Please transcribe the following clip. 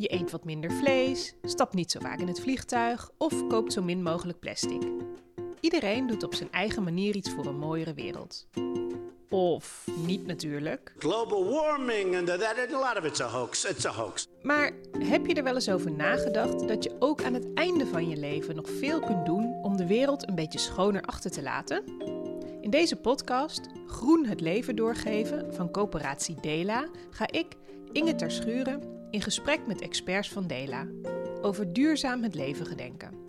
Je eet wat minder vlees, stapt niet zo vaak in het vliegtuig of koopt zo min mogelijk plastic. Iedereen doet op zijn eigen manier iets voor een mooiere wereld. Of niet natuurlijk. Global warming and that, a lot of it's a hoax. It's a hoax. Maar heb je er wel eens over nagedacht dat je ook aan het einde van je leven nog veel kunt doen om de wereld een beetje schoner achter te laten? In deze podcast, Groen het leven doorgeven van coöperatie Dela, ga ik, Inge Terschuren, in gesprek met experts van Dela over duurzaam het leven gedenken.